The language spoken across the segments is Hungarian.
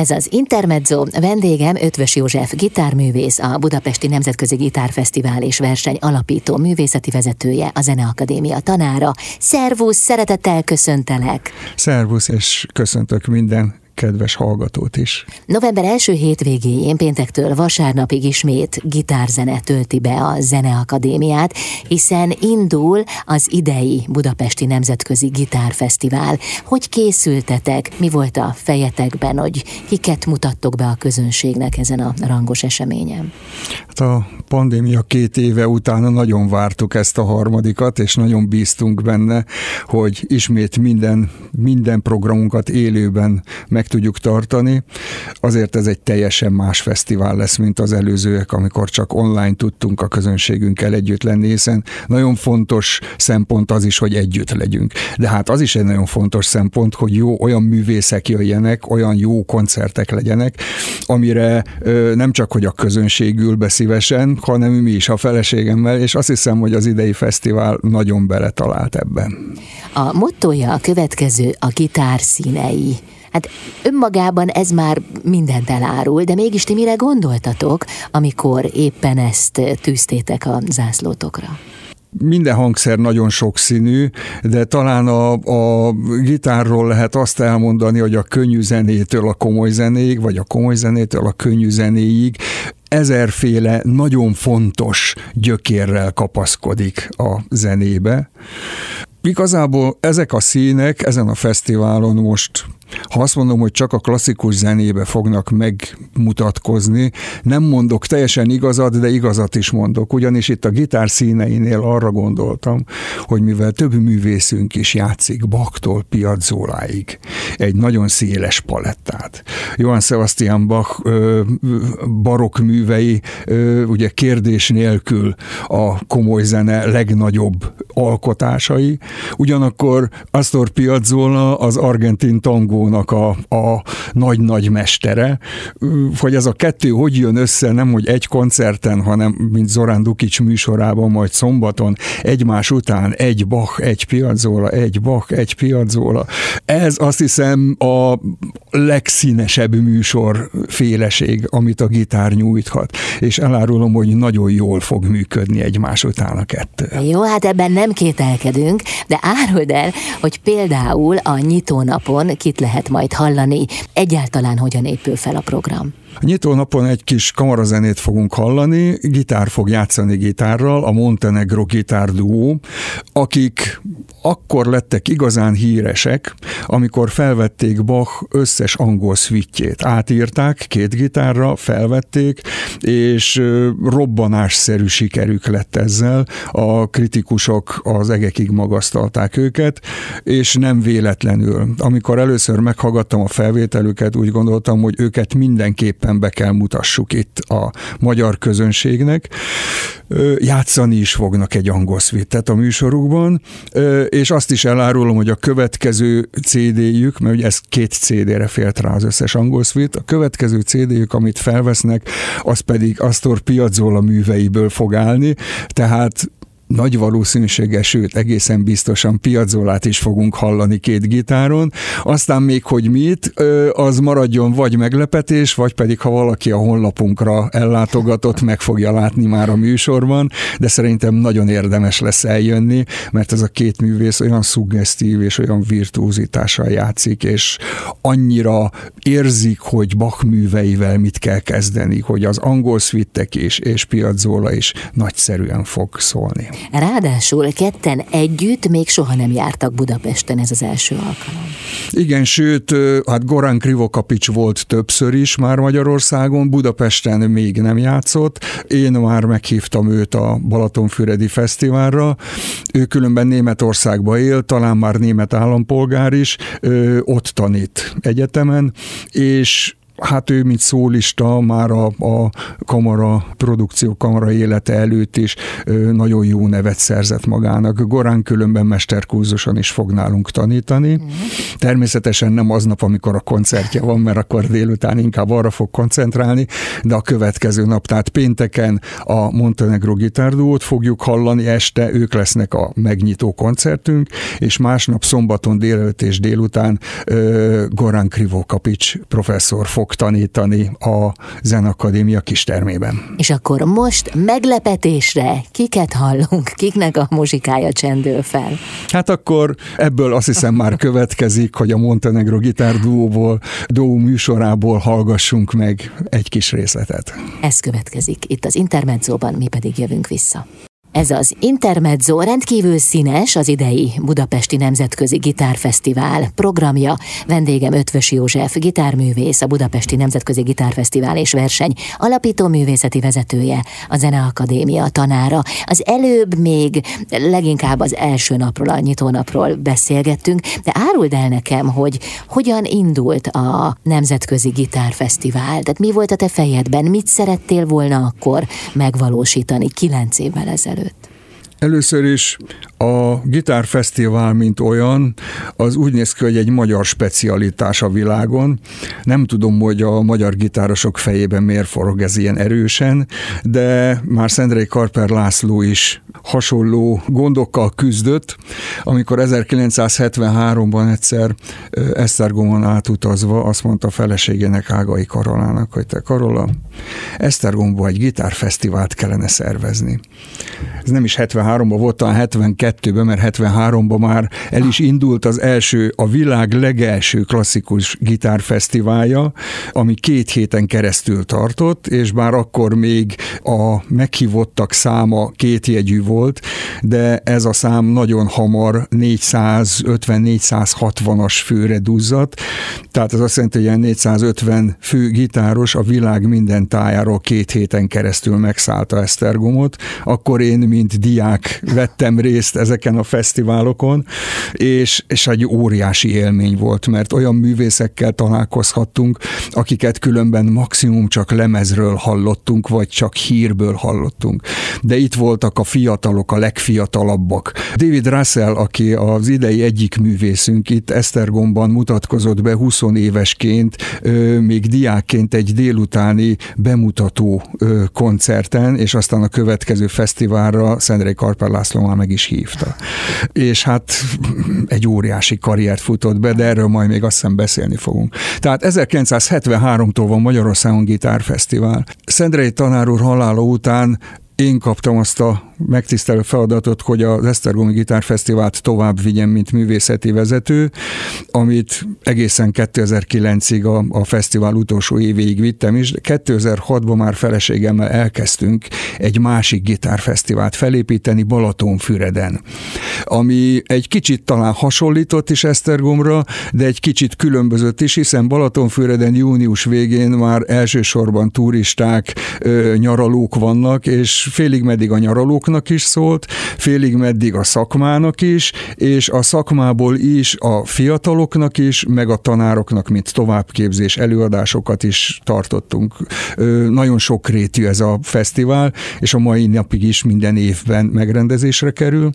Ez az Intermezzo, vendégem Ötvös József, gitárművész, a Budapesti Nemzetközi Gitárfesztivál és Verseny alapító művészeti vezetője, a Zeneakadémia tanára. Szervusz, szeretettel köszöntelek! Szervusz, és köszöntök minden kedves hallgatót is. November első hétvégéjén péntektől vasárnapig ismét gitárzene tölti be a Zeneakadémiát, hiszen indul az idei Budapesti Nemzetközi Gitárfesztivál. Hogy készültetek? Mi volt a fejetekben, hogy kiket mutattok be a közönségnek ezen a rangos eseményen? Hát a pandémia két éve után nagyon vártuk ezt a harmadikat, és nagyon bíztunk benne, hogy ismét minden, minden programunkat élőben meg tudjuk tartani. Azért ez egy teljesen más fesztivál lesz, mint az előzőek, amikor csak online tudtunk a közönségünkkel együtt lenni, hiszen nagyon fontos szempont az is, hogy együtt legyünk. De hát az is egy nagyon fontos szempont, hogy jó olyan művészek jöjjenek, olyan jó koncertek legyenek, amire ö, nem csak, hogy a közönség ül be szívesen, hanem mi is a feleségemmel, és azt hiszem, hogy az idei fesztivál nagyon beletalált ebben. A mottoja a következő, a gitár színei. Hát önmagában ez már mindent elárul, de mégis ti mire gondoltatok, amikor éppen ezt tűztétek a zászlótokra? minden hangszer nagyon sokszínű, de talán a, a gitárról lehet azt elmondani, hogy a könnyű zenétől a komoly zenéig, vagy a komoly zenétől a könnyű zenéig ezerféle nagyon fontos gyökérrel kapaszkodik a zenébe. Igazából ezek a színek ezen a fesztiválon most ha azt mondom, hogy csak a klasszikus zenébe fognak megmutatkozni, nem mondok teljesen igazat, de igazat is mondok, ugyanis itt a gitár színeinél arra gondoltam, hogy mivel több művészünk is játszik Bachtól Piazzoláig, egy nagyon széles palettát. Johann Sebastian Bach barokk művei, ugye kérdés nélkül a komoly zene legnagyobb alkotásai, ugyanakkor Astor Piazzolla az argentin tangó tangónak a, a nagy-nagy mestere, hogy ez a kettő hogy jön össze, nem hogy egy koncerten, hanem mint Zorán Dukics műsorában, majd szombaton egymás után egy Bach, egy Piazzola, egy Bach, egy Piazzola. Ez azt hiszem a legszínesebb műsor féleség, amit a gitár nyújthat, és elárulom, hogy nagyon jól fog működni egymás után a kettő. Jó, hát ebben nem kételkedünk, de áruld el, hogy például a nyitónapon kit lehet majd hallani. Egyáltalán hogyan épül fel a program? A nyitó napon egy kis kamarazenét fogunk hallani, gitár fog játszani gitárral, a Montenegro gitár duó, akik akkor lettek igazán híresek, amikor felvették Bach összes angol szvittjét. Átírták két gitárra, felvették, és robbanásszerű sikerük lett ezzel. A kritikusok az egekig magasztalták őket, és nem véletlenül. Amikor először meghallgattam a felvételüket, úgy gondoltam, hogy őket mindenképp mindenképpen be kell mutassuk itt a magyar közönségnek. Játszani is fognak egy angol szvittet a műsorukban, és azt is elárulom, hogy a következő CD-jük, mert ugye ez két CD-re fért rá az összes angol szvit, a következő CD-jük, amit felvesznek, az pedig Astor Piazzolla műveiből fog állni, tehát nagy valószínűséggel, sőt egészen biztosan piazzolát is fogunk hallani két gitáron. Aztán még, hogy mit, az maradjon vagy meglepetés, vagy pedig ha valaki a honlapunkra ellátogatott, meg fogja látni már a műsorban, de szerintem nagyon érdemes lesz eljönni, mert ez a két művész olyan szuggesztív és olyan virtuózitással játszik, és annyira érzik, hogy Bach műveivel mit kell kezdeni, hogy az angol szvittek is, és Piazzolla is nagyszerűen fog szólni. Ráadásul ketten együtt még soha nem jártak Budapesten, ez az első alkalom. Igen, sőt, hát Gorán Krivokapics volt többször is már Magyarországon, Budapesten még nem játszott. Én már meghívtam őt a Balatonfüredi Fesztiválra. Ő különben Németországba él, talán már német állampolgár is, ott tanít egyetemen, és hát ő, mint szólista, már a, a kamara, produkció kamara élete előtt is nagyon jó nevet szerzett magának. Gorán különben mesterkurzuson is fog nálunk tanítani. Mm. Természetesen nem aznap, amikor a koncertje van, mert akkor délután inkább arra fog koncentrálni, de a következő nap, tehát pénteken a Montenegro gitárduót fogjuk hallani este, ők lesznek a megnyitó koncertünk, és másnap szombaton délelőtt és délután Gorán Krivokapics professzor fog fog tanítani a Zenakadémia kistermében. És akkor most meglepetésre kiket hallunk, kiknek a muzsikája csendül fel? Hát akkor ebből azt hiszem már következik, hogy a Montenegro gitárduóból, duó műsorából hallgassunk meg egy kis részletet. Ez következik itt az Intermedzóban, mi pedig jövünk vissza. Ez az Intermezzo rendkívül színes az idei Budapesti Nemzetközi Gitárfesztivál programja. Vendégem Ötvös József, gitárművész, a Budapesti Nemzetközi Gitárfesztivál és Verseny alapító művészeti vezetője, a Zeneakadémia tanára. Az előbb még leginkább az első napról, a nyitónapról beszélgettünk, de áruld el nekem, hogy hogyan indult a Nemzetközi Gitárfesztivál, tehát mi volt a te fejedben, mit szerettél volna akkor megvalósítani kilenc évvel ezelőtt? Előtt? Először is a gitárfesztivál, mint olyan, az úgy néz ki, hogy egy magyar specialitás a világon. Nem tudom, hogy a magyar gitárosok fejében miért forog ez ilyen erősen, de már Szendrei Karper László is hasonló gondokkal küzdött, amikor 1973-ban egyszer Esztergomon átutazva azt mondta a feleségének Ágai Karolának, hogy te Karola, Esztergomban egy gitárfesztivált kellene szervezni. Ez nem is 73-ban volt, talán 72-ben, mert 73-ban már el is indult az első, a világ legelső klasszikus gitárfesztiválja, ami két héten keresztül tartott, és bár akkor még a meghívottak száma kétjegyű volt, de ez a szám nagyon hamar 450-460-as főre duzzadt, tehát ez azt jelenti, hogy ilyen 450 fő gitáros a világ minden tájáról két héten keresztül megszállta Esztergomot, akkor én, mint diák vettem részt ezeken a fesztiválokon, és, és egy óriási élmény volt, mert olyan művészekkel találkozhattunk, akiket különben maximum csak lemezről hallottunk, vagy csak hírből hallottunk. De itt voltak a fiatalok, a legfiatalabbak. David Russell, aki az idei egyik művészünk itt Esztergomban mutatkozott be 20 évesként, még diákként egy délutáni bemutató koncerten, és aztán a következő fesztiválra Szendrei Karper László már meg is hívta. És hát egy óriási karriert futott be, de erről majd még azt hiszem beszélni fogunk. Tehát 1973-tól van Magyarországon Gitárfesztivál. Szendrei tanár úr halála után én kaptam azt a megtisztelő feladatot, hogy az Esztergomi Gitárfesztivált tovább vigyem, mint művészeti vezető, amit egészen 2009-ig a, a fesztivál utolsó évéig vittem is. 2006-ban már feleségemmel elkezdtünk egy másik gitárfesztivált felépíteni Balatonfüreden, ami egy kicsit talán hasonlított is Esztergomra, de egy kicsit különbözött is, hiszen Balatonfüreden június végén már elsősorban turisták, nyaralók vannak, és félig meddig a nyaralóknak is szólt, félig meddig a szakmának is, és a szakmából is a fiataloknak is, meg a tanároknak, mint továbbképzés előadásokat is tartottunk. Nagyon sokrétű ez a fesztivál, és a mai napig is minden évben megrendezésre kerül.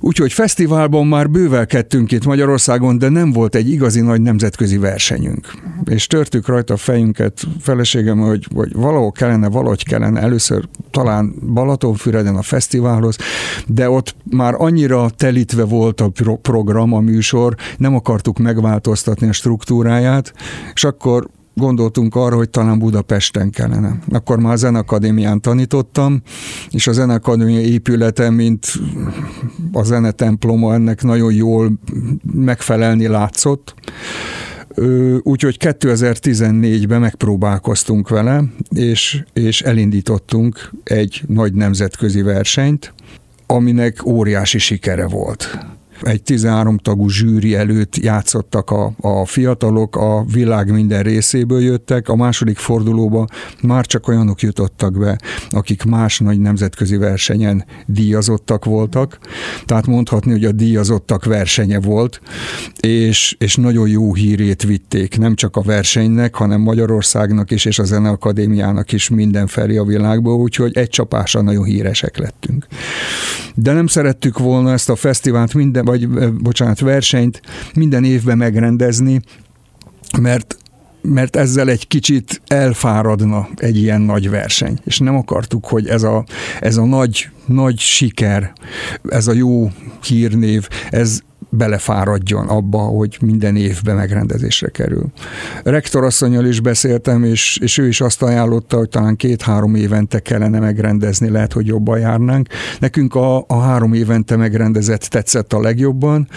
Úgyhogy fesztiválban már bővelkedtünk itt Magyarországon, de nem volt egy igazi nagy nemzetközi versenyünk. És törtük rajta a fejünket feleségem, hogy, hogy valahol kellene, valahogy kellene először talán Balatonfüreden a fesztiválhoz, de ott már annyira telítve volt a program, a műsor, nem akartuk megváltoztatni a struktúráját, és akkor gondoltunk arra, hogy talán Budapesten kellene. Akkor már a Zenakadémián tanítottam, és a Zenakadémia épülete, mint a zenetemploma ennek nagyon jól megfelelni látszott. Úgyhogy 2014-ben megpróbálkoztunk vele, és, és elindítottunk egy nagy nemzetközi versenyt, aminek óriási sikere volt egy 13 tagú zsűri előtt játszottak a, a fiatalok, a világ minden részéből jöttek, a második fordulóba már csak olyanok jutottak be, akik más nagy nemzetközi versenyen díjazottak voltak, tehát mondhatni, hogy a díjazottak versenye volt, és, és nagyon jó hírét vitték, nem csak a versenynek, hanem Magyarországnak is, és a Zeneakadémiának is mindenfelé a világból, úgyhogy egy csapásra nagyon híresek lettünk. De nem szerettük volna ezt a fesztivált minden vagy bocsánat, versenyt minden évben megrendezni, mert mert ezzel egy kicsit elfáradna egy ilyen nagy verseny. És nem akartuk, hogy ez a, ez a nagy, nagy siker, ez a jó hírnév, ez belefáradjon abba, hogy minden évben megrendezésre kerül. Rektorasszonyjal is beszéltem, és, és ő is azt ajánlotta, hogy talán két-három évente kellene megrendezni, lehet, hogy jobban járnánk. Nekünk a, a három évente megrendezett tetszett a legjobban,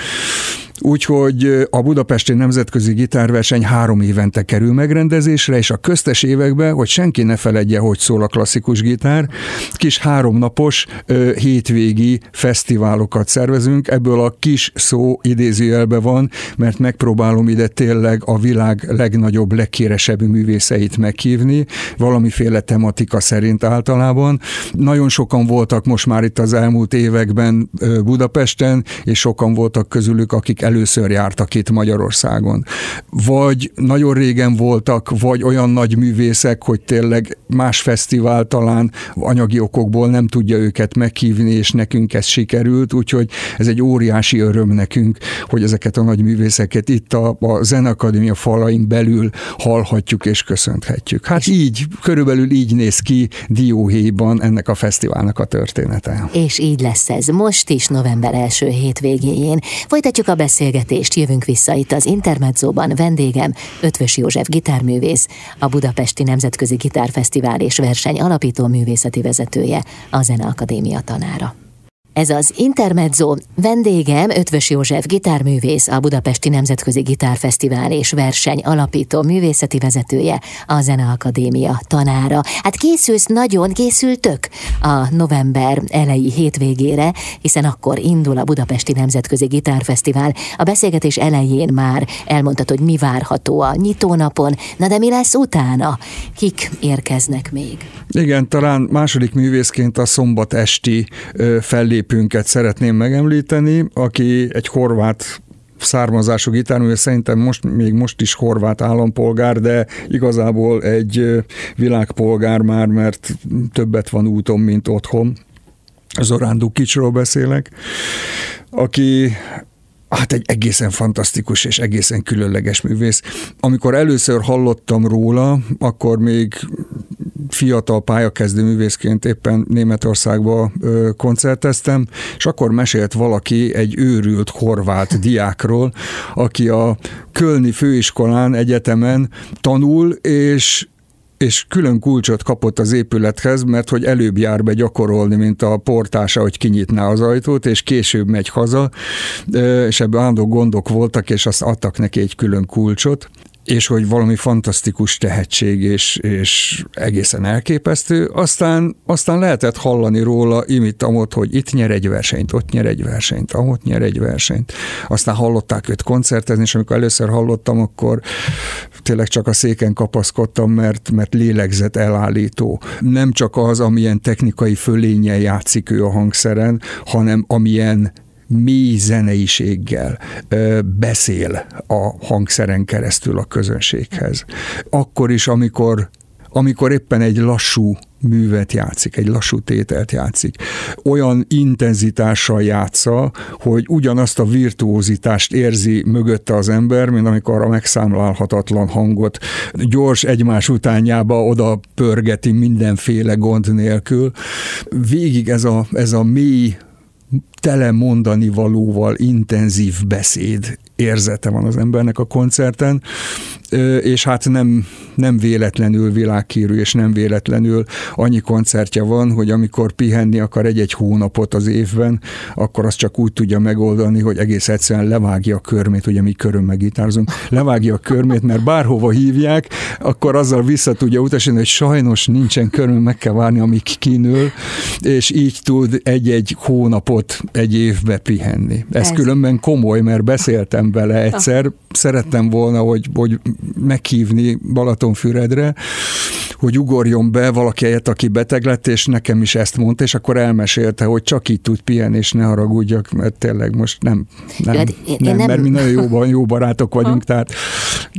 Úgyhogy a Budapesti Nemzetközi Gitárverseny három évente kerül megrendezésre, és a köztes években, hogy senki ne feledje, hogy szól a klasszikus gitár, kis háromnapos hétvégi fesztiválokat szervezünk, ebből a kis szó idézőjelbe van, mert megpróbálom ide tényleg a világ legnagyobb, legkéresebb művészeit meghívni, valamiféle tematika szerint általában. Nagyon sokan voltak most már itt az elmúlt években Budapesten, és sokan voltak közülük, akik először jártak itt Magyarországon. Vagy nagyon régen voltak, vagy olyan nagy művészek, hogy tényleg más fesztivál talán anyagi okokból nem tudja őket meghívni, és nekünk ez sikerült, úgyhogy ez egy óriási öröm nekünk, hogy ezeket a nagy művészeket itt a, a Zenakadémia falain belül hallhatjuk és köszönhetjük. Hát és így, körülbelül így néz ki Dióhéjban ennek a fesztiválnak a története. És így lesz ez most is november első hétvégéjén. Folytatjuk a beszélgetést beszélgetést jövünk vissza itt az Intermedzóban. Vendégem Ötvös József gitárművész, a Budapesti Nemzetközi Gitárfesztivál és Verseny alapító művészeti vezetője, a Zeneakadémia tanára. Ez az Intermezzo. Vendégem Ötvös József gitárművész, a Budapesti Nemzetközi Gitárfesztivál és Verseny alapító művészeti vezetője, a Zeneakadémia tanára. Hát készülsz nagyon, készültök a november elejé hétvégére, hiszen akkor indul a Budapesti Nemzetközi Gitárfesztivál. A beszélgetés elején már elmondtad, hogy mi várható a nyitónapon, na de mi lesz utána? Kik érkeznek még? Igen, talán második művészként a szombat esti fellép fellépőnket szeretném megemlíteni, aki egy horvát származású gitárművész, szerintem most, még most is horvát állampolgár, de igazából egy világpolgár már, mert többet van úton, mint otthon. Zorán Dukicsról beszélek, aki Hát egy egészen fantasztikus és egészen különleges művész. Amikor először hallottam róla, akkor még fiatal pályakezdő művészként éppen Németországba koncerteztem, és akkor mesélt valaki egy őrült horvát diákról, aki a Kölni főiskolán, egyetemen tanul, és és külön kulcsot kapott az épülethez, mert hogy előbb jár be gyakorolni, mint a portása, hogy kinyitná az ajtót, és később megy haza, és ebben állandó gondok voltak, és azt adtak neki egy külön kulcsot és hogy valami fantasztikus tehetség, és, és egészen elképesztő. Aztán, aztán lehetett hallani róla imit amott, hogy itt nyer egy versenyt, ott nyer egy versenyt, ahott nyer egy versenyt. Aztán hallották őt koncertezni, és amikor először hallottam, akkor tényleg csak a széken kapaszkodtam, mert, mert lélegzet elállító. Nem csak az, amilyen technikai fölénye játszik ő a hangszeren, hanem amilyen mély zeneiséggel beszél a hangszeren keresztül a közönséghez. Akkor is, amikor amikor éppen egy lassú művet játszik, egy lassú tételt játszik. Olyan intenzitással játsza, hogy ugyanazt a virtuózitást érzi mögötte az ember, mint amikor a megszámlálhatatlan hangot gyors egymás utánjába oda pörgeti mindenféle gond nélkül. Végig ez a, ez a mély tele mondani valóval intenzív beszéd érzete van az embernek a koncerten, és hát nem, nem véletlenül világhírű, és nem véletlenül annyi koncertje van, hogy amikor pihenni akar egy-egy hónapot az évben, akkor azt csak úgy tudja megoldani, hogy egész egyszerűen levágja a körmét, ugye mi körömmel gitározunk, levágja a körmét, mert bárhova hívják, akkor azzal vissza tudja utasítani, hogy sajnos nincsen köröm, meg kell várni, amíg kinől, és így tud egy-egy hónapot egy évbe pihenni. Ez, Ez különben komoly, mert beszéltem vele egyszer, szerettem volna, hogy, hogy meghívni Balatonfüredre, hogy ugorjon be valaki helyett, aki beteg lett, és nekem is ezt mondta, és akkor elmesélte, hogy csak így tud pihenni, és ne haragudjak, mert tényleg most nem, nem, hát én, nem, nem, mert mi nagyon jóban, jó barátok vagyunk, tehát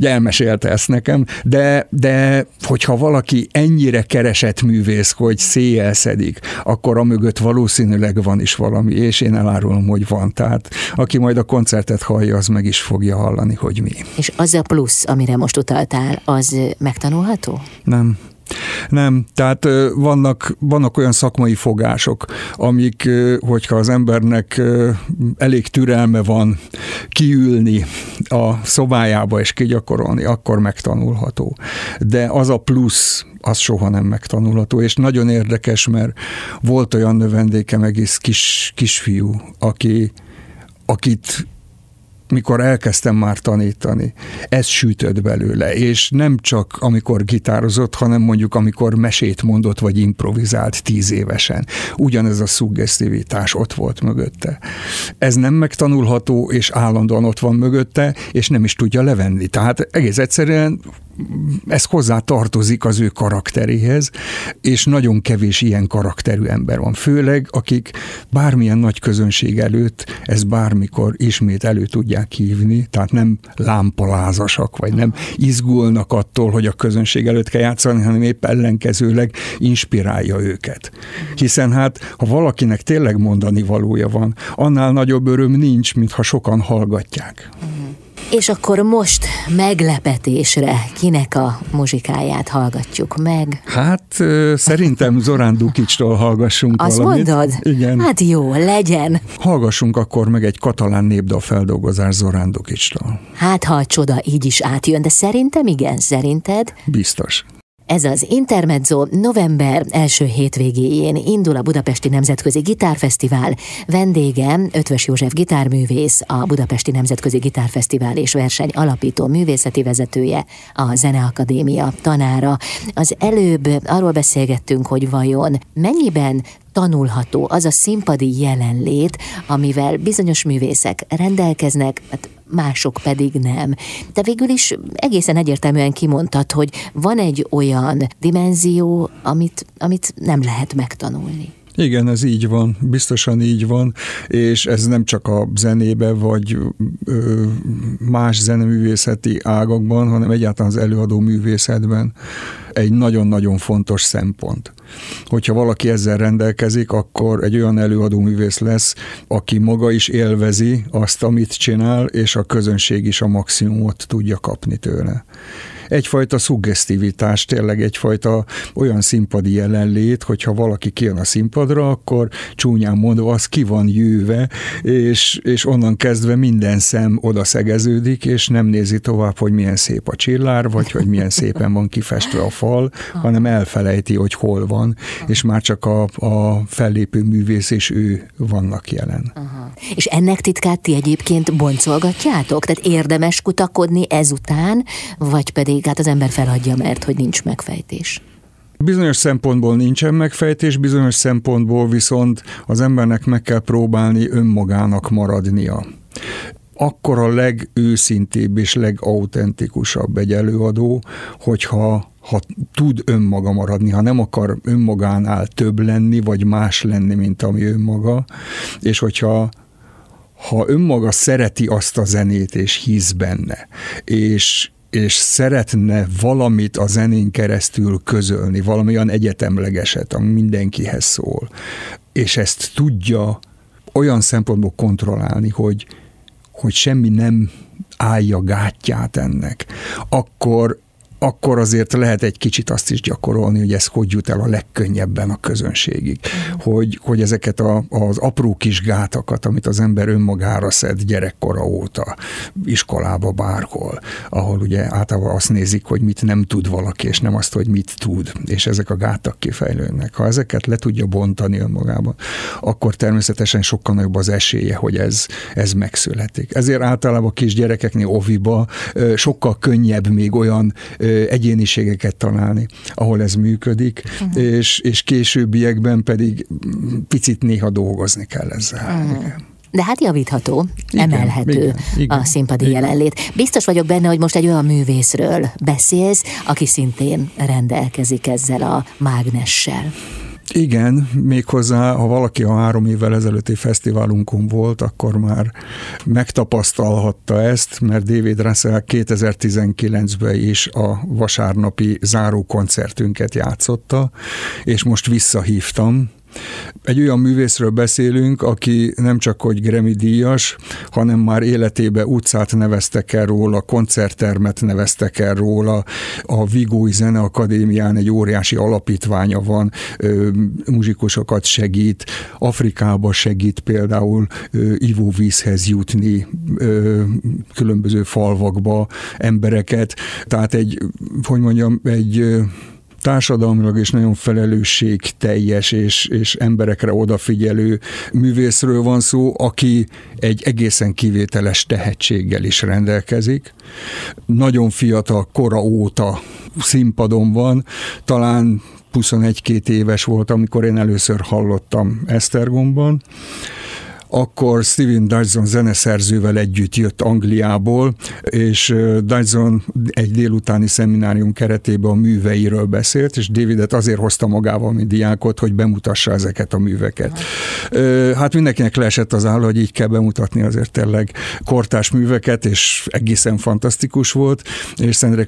elmesélte ezt nekem, de, de hogyha valaki ennyire keresett művész, hogy széjjel szedik, akkor a mögött valószínűleg van is valami, és én elárulom, hogy van. Tehát aki majd a koncertet hallja, az meg is fogja hallani, hogy mi. És az a plusz, amire most utaltál, az megtanulható? Nem. Nem, tehát vannak, vannak olyan szakmai fogások, amik, hogyha az embernek elég türelme van kiülni a szobájába és kigyakorolni, akkor megtanulható. De az a plusz, az soha nem megtanulható, és nagyon érdekes, mert volt olyan növendékem egész kis, kisfiú, aki, akit mikor elkezdtem már tanítani, ez sütött belőle, és nem csak amikor gitározott, hanem mondjuk amikor mesét mondott, vagy improvizált tíz évesen. Ugyanez a szuggesztivitás ott volt mögötte. Ez nem megtanulható, és állandóan ott van mögötte, és nem is tudja levenni. Tehát egész egyszerűen ez hozzá tartozik az ő karakteréhez, és nagyon kevés ilyen karakterű ember van. Főleg, akik bármilyen nagy közönség előtt ez bármikor ismét elő tudják hívni, tehát nem lámpalázasak, vagy nem izgulnak attól, hogy a közönség előtt kell játszani, hanem épp ellenkezőleg inspirálja őket. Hiszen hát, ha valakinek tényleg mondani valója van, annál nagyobb öröm nincs, mint ha sokan hallgatják. És akkor most meglepetésre kinek a muzsikáját hallgatjuk meg? Hát szerintem Zorán Dukicstól hallgassunk Azt valamit. mondod? Igen. Hát jó, legyen. Hallgassunk akkor meg egy katalán népdal feldolgozás Zorán Dukicstól. Hát ha a csoda így is átjön, de szerintem igen, szerinted? Biztos. Ez az Intermezzo november első hétvégéjén indul a Budapesti Nemzetközi Gitárfesztivál. Vendége Ötvös József gitárművész, a Budapesti Nemzetközi Gitárfesztivál és verseny alapító művészeti vezetője, a Zeneakadémia tanára. Az előbb arról beszélgettünk, hogy vajon mennyiben tanulható az a színpadi jelenlét, amivel bizonyos művészek rendelkeznek, hát mások pedig nem. De végül is egészen egyértelműen kimondtad, hogy van egy olyan dimenzió, amit, amit nem lehet megtanulni. Igen, ez így van, biztosan így van, és ez nem csak a zenébe, vagy más zeneművészeti ágakban, hanem egyáltalán az előadó művészetben egy nagyon-nagyon fontos szempont. Hogyha valaki ezzel rendelkezik, akkor egy olyan előadó művész lesz, aki maga is élvezi azt, amit csinál, és a közönség is a maximumot tudja kapni tőle egyfajta szuggesztivitás, tényleg egyfajta olyan színpadi jelenlét, hogyha valaki kijön a színpadra, akkor csúnyán mondva az ki van jőve, és, és onnan kezdve minden szem oda szegeződik, és nem nézi tovább, hogy milyen szép a csillár, vagy hogy milyen szépen van kifestve a fal, hanem elfelejti, hogy hol van, és már csak a, a fellépő művész és ő vannak jelen. Aha. És ennek titkát ti egyébként boncolgatjátok? Tehát érdemes kutakodni ezután, vagy pedig hát az ember feladja, mert hogy nincs megfejtés. Bizonyos szempontból nincsen megfejtés, bizonyos szempontból viszont az embernek meg kell próbálni önmagának maradnia. Akkor a legőszintébb és legautentikusabb egy előadó, hogyha ha tud önmaga maradni, ha nem akar önmagánál több lenni, vagy más lenni, mint ami önmaga, és hogyha ha önmaga szereti azt a zenét, és hisz benne, és, és szeretne valamit a zenén keresztül közölni, valami olyan egyetemlegeset, ami mindenkihez szól, és ezt tudja olyan szempontból kontrollálni, hogy, hogy semmi nem állja gátját ennek, akkor akkor azért lehet egy kicsit azt is gyakorolni, hogy ez hogy jut el a legkönnyebben a közönségig. Mm. Hogy, hogy ezeket a, az apró kis gátakat, amit az ember önmagára szed gyerekkora óta, iskolába, bárhol, ahol ugye általában azt nézik, hogy mit nem tud valaki, és nem azt, hogy mit tud, és ezek a gátak kifejlődnek. Ha ezeket le tudja bontani önmagában, akkor természetesen sokkal nagyobb az esélye, hogy ez, ez megszületik. Ezért általában a kis gyerekeknél oviba sokkal könnyebb még olyan egyéniségeket találni, ahol ez működik, uh-huh. és, és későbbiekben pedig picit néha dolgozni kell ezzel. Uh-huh. Igen. De hát javítható, igen, emelhető igen, igen, a színpadi igen. jelenlét. Biztos vagyok benne, hogy most egy olyan művészről beszélsz, aki szintén rendelkezik ezzel a mágnessel. Igen, méghozzá, ha valaki a három évvel ezelőtti fesztiválunkon volt, akkor már megtapasztalhatta ezt, mert David Russell 2019-ben is a vasárnapi záró koncertünket játszotta, és most visszahívtam, Egy olyan művészről beszélünk, aki nem csak hogy Grammy díjas, hanem már életébe utcát neveztek el róla, koncerttermet neveztek el róla, a Vigói Zeneakadémián egy óriási alapítványa van, muzsikusokat segít, Afrikába segít például ivóvízhez jutni, különböző falvakba embereket, tehát egy, hogy mondjam, egy társadalmilag is nagyon felelősségteljes és, és emberekre odafigyelő művészről van szó, aki egy egészen kivételes tehetséggel is rendelkezik. Nagyon fiatal kora óta színpadon van, talán 21-2 éves volt, amikor én először hallottam Esztergomban, akkor Steven Dodson zeneszerzővel együtt jött Angliából, és Dodson egy délutáni szeminárium keretében a műveiről beszélt, és Davidet azért hozta magával, mint diákot, hogy bemutassa ezeket a műveket. Hát mindenkinek leesett az áll, hogy így kell bemutatni azért tényleg kortás műveket, és egészen fantasztikus volt, és Szendre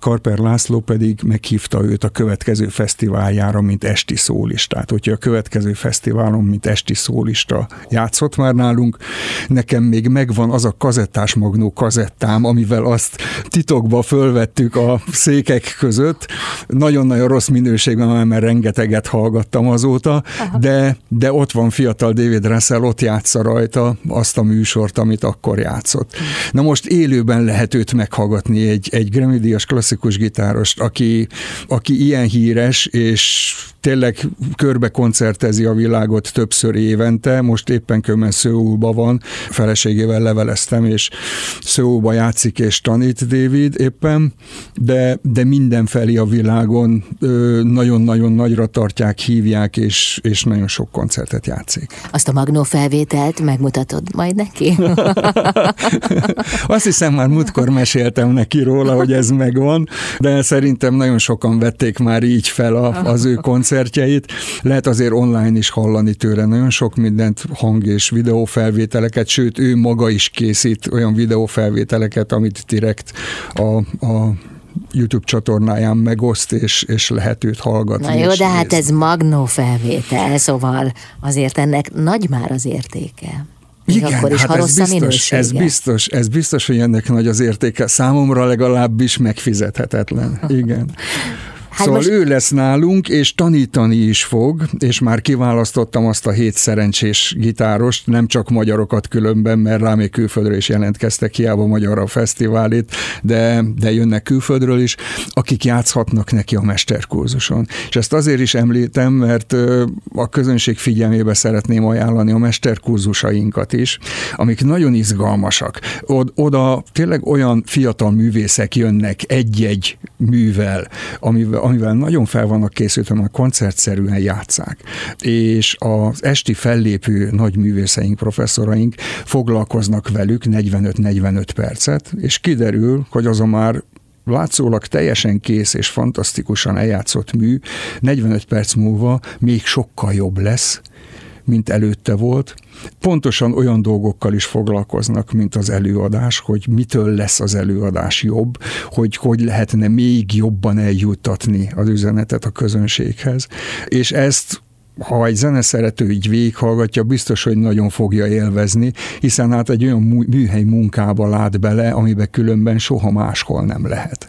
Karper László pedig meghívta őt a következő fesztiváljára, mint esti szólistát. Hogyha a következő fesztiválon, mint esti szólista játszott, játszott már nálunk. Nekem még megvan az a kazettás magnó kazettám, amivel azt titokba fölvettük a székek között. Nagyon-nagyon rossz minőségben, mert rengeteget hallgattam azóta, de, de ott van fiatal David Russell, ott játsza rajta azt a műsort, amit akkor játszott. Na most élőben lehet őt meghallgatni, egy, egy Grammy-díjas klasszikus gitárost, aki, aki ilyen híres, és tényleg körbe koncertezi a világot többször évente, most éppen kömen Szőulba van, feleségével leveleztem, és Szőulba játszik és tanít David éppen, de, de mindenfelé a világon nagyon-nagyon nagyra tartják, hívják, és, és nagyon sok koncertet játszik. Azt a Magnó felvételt megmutatod majd neki? Azt hiszem már múltkor meséltem neki róla, hogy ez megvan, de szerintem nagyon sokan vették már így fel a, az ő koncert koncertjeit. Lehet azért online is hallani tőle nagyon sok mindent, hang és videófelvételeket, sőt ő maga is készít olyan videófelvételeket, amit direkt a, a YouTube csatornáján megoszt, és, és lehet őt hallgatni. Na jó, de nézni. hát ez magnó felvétel, szóval azért ennek nagy már az értéke. Még Igen, akkor is, hát ez biztos, ez biztos, ez biztos, hogy ennek nagy az értéke. Számomra legalábbis megfizethetetlen. Igen. Hát szóval most... ő lesz nálunk, és tanítani is fog, és már kiválasztottam azt a hét szerencsés gitárost, nem csak magyarokat különben, mert rá még külföldről is jelentkeztek, hiába magyar a fesztiválit, de, de jönnek külföldről is, akik játszhatnak neki a mesterkurzuson. És ezt azért is említem, mert a közönség figyelmébe szeretném ajánlani a mesterkurzusainkat is, amik nagyon izgalmasak. Oda tényleg olyan fiatal művészek jönnek egy-egy művel, amivel amivel nagyon fel vannak készülve, a koncertszerűen játszák. És az esti fellépő nagy művészeink, professzoraink foglalkoznak velük 45-45 percet, és kiderül, hogy az a már látszólag teljesen kész és fantasztikusan eljátszott mű 45 perc múlva még sokkal jobb lesz, mint előtte volt. Pontosan olyan dolgokkal is foglalkoznak, mint az előadás, hogy mitől lesz az előadás jobb, hogy hogy lehetne még jobban eljuttatni az üzenetet a közönséghez. És ezt ha egy zeneszerető így végighallgatja, biztos, hogy nagyon fogja élvezni, hiszen hát egy olyan műhely munkába lát bele, amiben különben soha máshol nem lehet.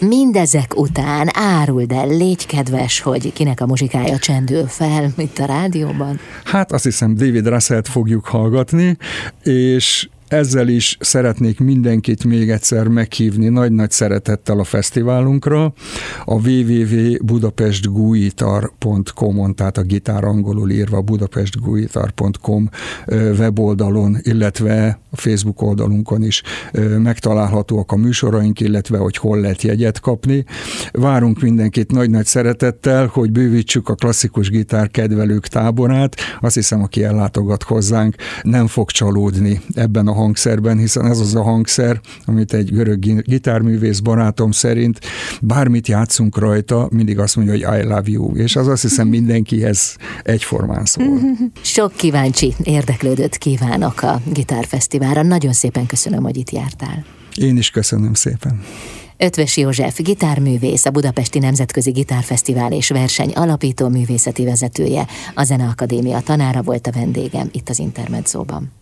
Mindezek után áruld el, légy kedves, hogy kinek a muzsikája csendül fel, mint a rádióban. Hát azt hiszem David Russell-t fogjuk hallgatni, és ezzel is szeretnék mindenkit még egyszer meghívni nagy-nagy szeretettel a fesztiválunkra. A www.budapestguitar.com-on, tehát a gitár angolul írva budapestguitar.com weboldalon, illetve a Facebook oldalunkon is megtalálhatóak a műsoraink, illetve hogy hol lehet jegyet kapni. Várunk mindenkit nagy-nagy szeretettel, hogy bővítsük a klasszikus gitár kedvelők táborát. Azt hiszem, aki ellátogat hozzánk, nem fog csalódni ebben a hangszerben, hiszen ez az a hangszer, amit egy görög gitárművész barátom szerint bármit játszunk rajta, mindig azt mondja, hogy I love you, és az azt hiszem mindenkihez egyformán szól. Sok kíváncsi érdeklődött kívánok a Gitárfesztiválra. Nagyon szépen köszönöm, hogy itt jártál. Én is köszönöm szépen. Ötvös József, gitárművész, a Budapesti Nemzetközi Gitárfesztivál és Verseny alapító művészeti vezetője, a Zeneakadémia tanára volt a vendégem itt az Intermedzóban.